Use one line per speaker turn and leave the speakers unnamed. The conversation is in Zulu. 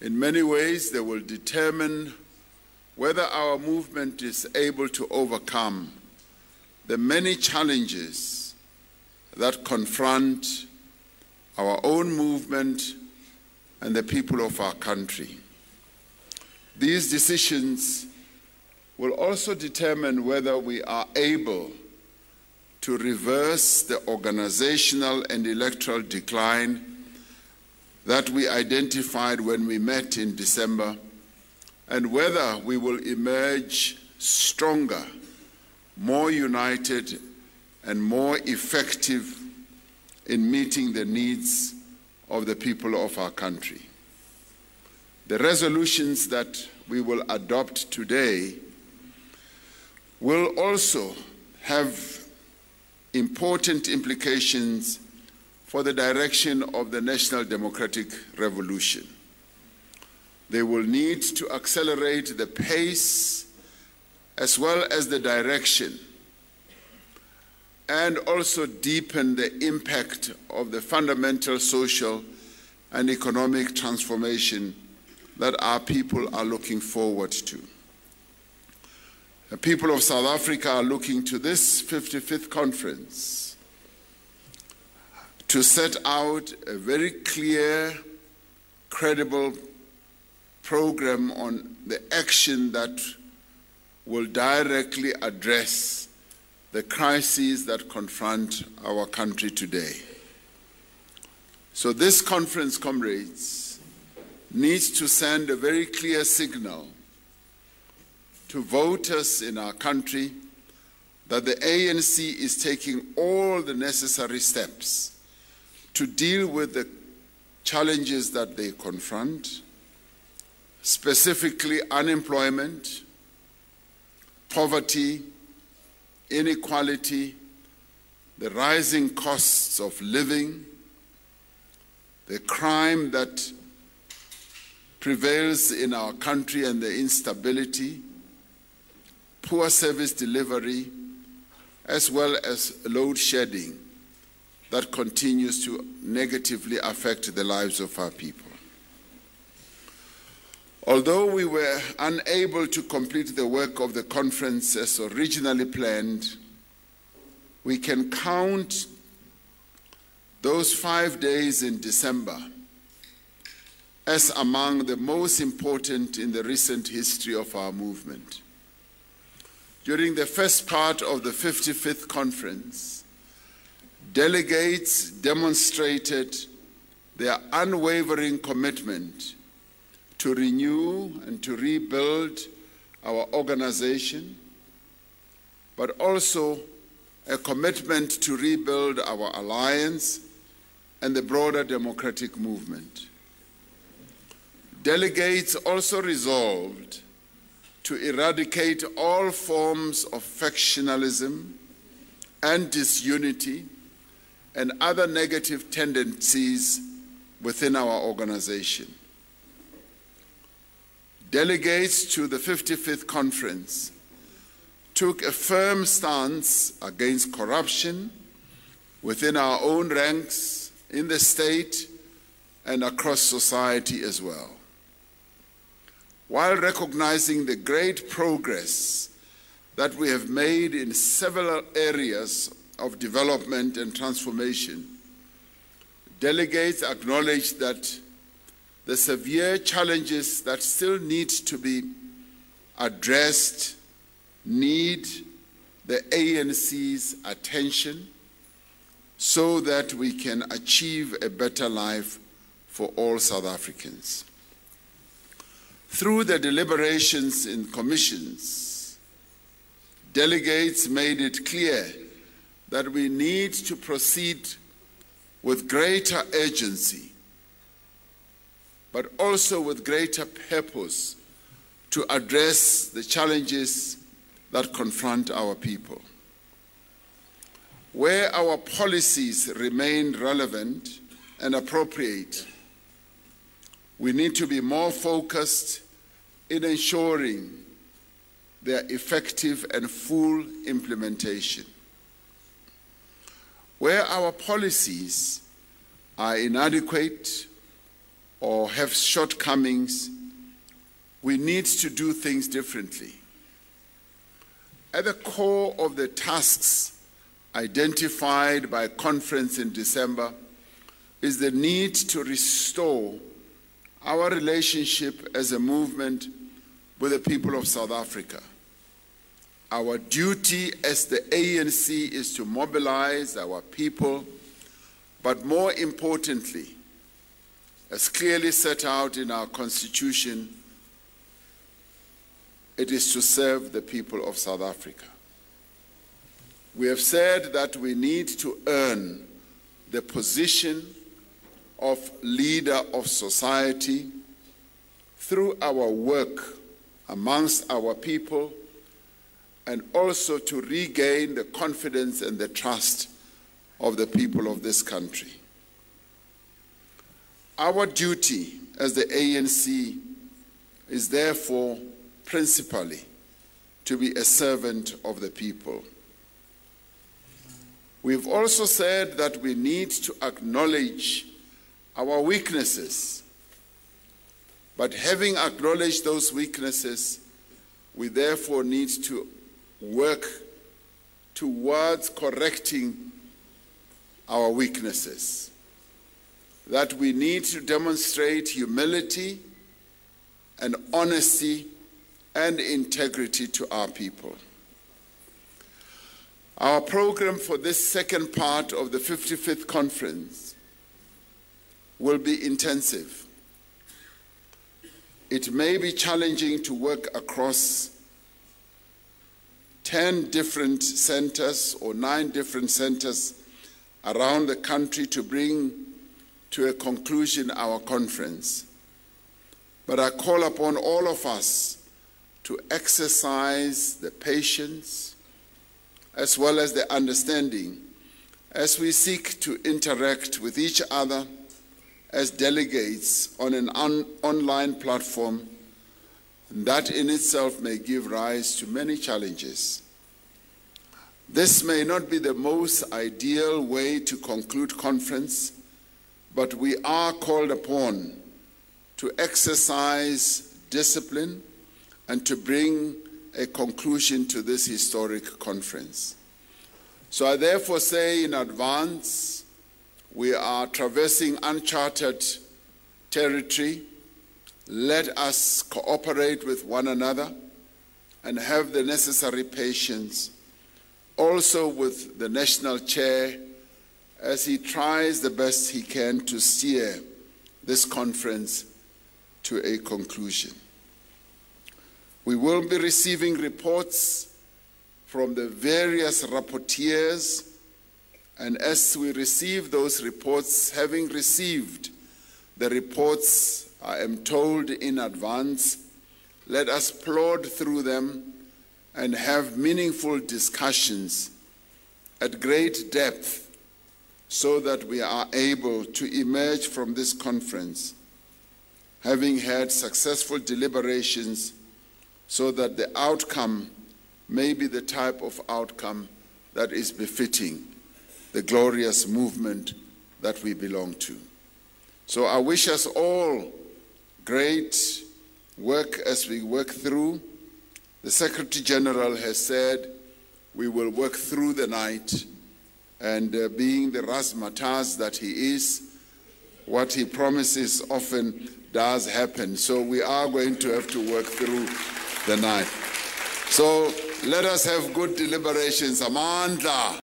In many ways, they will determine whether our movement is able to overcome the many challenges that confront our own movement and the people of our country. These decisions will also determine whether we are able to reverse the organizational and electoral decline that we identified when we met in December and whether we will emerge stronger, more united, and more effective in meeting the needs of the people of our country. The resolutions that we will adopt today will also have important implications for the direction of the National Democratic Revolution. They will need to accelerate the pace as well as the direction and also deepen the impact of the fundamental social and economic transformation that our people are looking forward to. The people of South Africa are looking to this 55th conference to set out a very clear, credible program on the action that will directly address the crises that confront our country today. So, this conference, comrades, needs to send a very clear signal to voters in our country that the ANC is taking all the necessary steps to deal with the challenges that they confront, specifically unemployment, poverty, inequality, the rising costs of living, the crime that prevails in our country and the instability poor service delivery, as well as load shedding. That continues to negatively affect the lives of our people. Although we were unable to complete the work of the conference as originally planned, we can count those five days in December as among the most important in the recent history of our movement. During the first part of the 55th conference, delegates demonstrated their unwavering commitment to renew and to rebuild our organization, but also a commitment to rebuild our alliance and the broader democratic movement. Delegates also resolved to eradicate all forms of factionalism and disunity and other negative tendencies within our organization. Delegates to the 55th conference took a firm stance against corruption within our own ranks, in the state, and across society as well while recognizing the great progress that we have made in several areas of development and transformation, delegates acknowledge that the severe challenges that still need to be addressed need the ANC's attention so that we can achieve a better life for all South Africans. Through the deliberations in commissions, delegates made it clear that we need to proceed with greater urgency, but also with greater purpose to address the challenges that confront our people. Where our policies remain relevant and appropriate, we need to be more focused in ensuring their effective and full implementation. Where our policies are inadequate or have shortcomings, we need to do things differently. At the core of the tasks identified by conference in December is the need to restore our relationship as a movement with the people of South Africa. Our duty as the ANC is to mobilize our people, but more importantly, as clearly set out in our Constitution, it is to serve the people of South Africa. We have said that we need to earn the position of leader of society through our work amongst our people and also to regain the confidence and the trust of the people of this country. Our duty as the ANC is therefore principally to be a servant of the people. We've also said that we need to acknowledge our weaknesses. But having acknowledged those weaknesses, we therefore need to work towards correcting our weaknesses. That we need to demonstrate humility and honesty and integrity to our people. Our program for this second part of the 55th conference will be intensive. It may be challenging to work across 10 different centers or nine different centers around the country to bring to a conclusion our conference. But I call upon all of us to exercise the patience as well as the understanding as we seek to interact with each other as delegates on an on- online platform that in itself may give rise to many challenges. This may not be the most ideal way to conclude conference, but we are called upon to exercise discipline and to bring a conclusion to this historic conference. So I therefore say in advance, we are traversing uncharted territory. Let us cooperate with one another and have the necessary patience, also with the national chair as he tries the best he can to steer this conference to a conclusion. We will be receiving reports from the various rapporteurs, and as we receive those reports, having received the reports, I am told in advance, let us plod through them and have meaningful discussions at great depth so that we are able to emerge from this conference having had successful deliberations so that the outcome may be the type of outcome that is befitting the glorious movement that we belong to. So I wish us all great work as we work through. The Secretary General has said we will work through the night, and uh, being the razzmatazz that he is, what he promises often does happen. So we are going to have to work through the night. So let us have good deliberations. Amandla.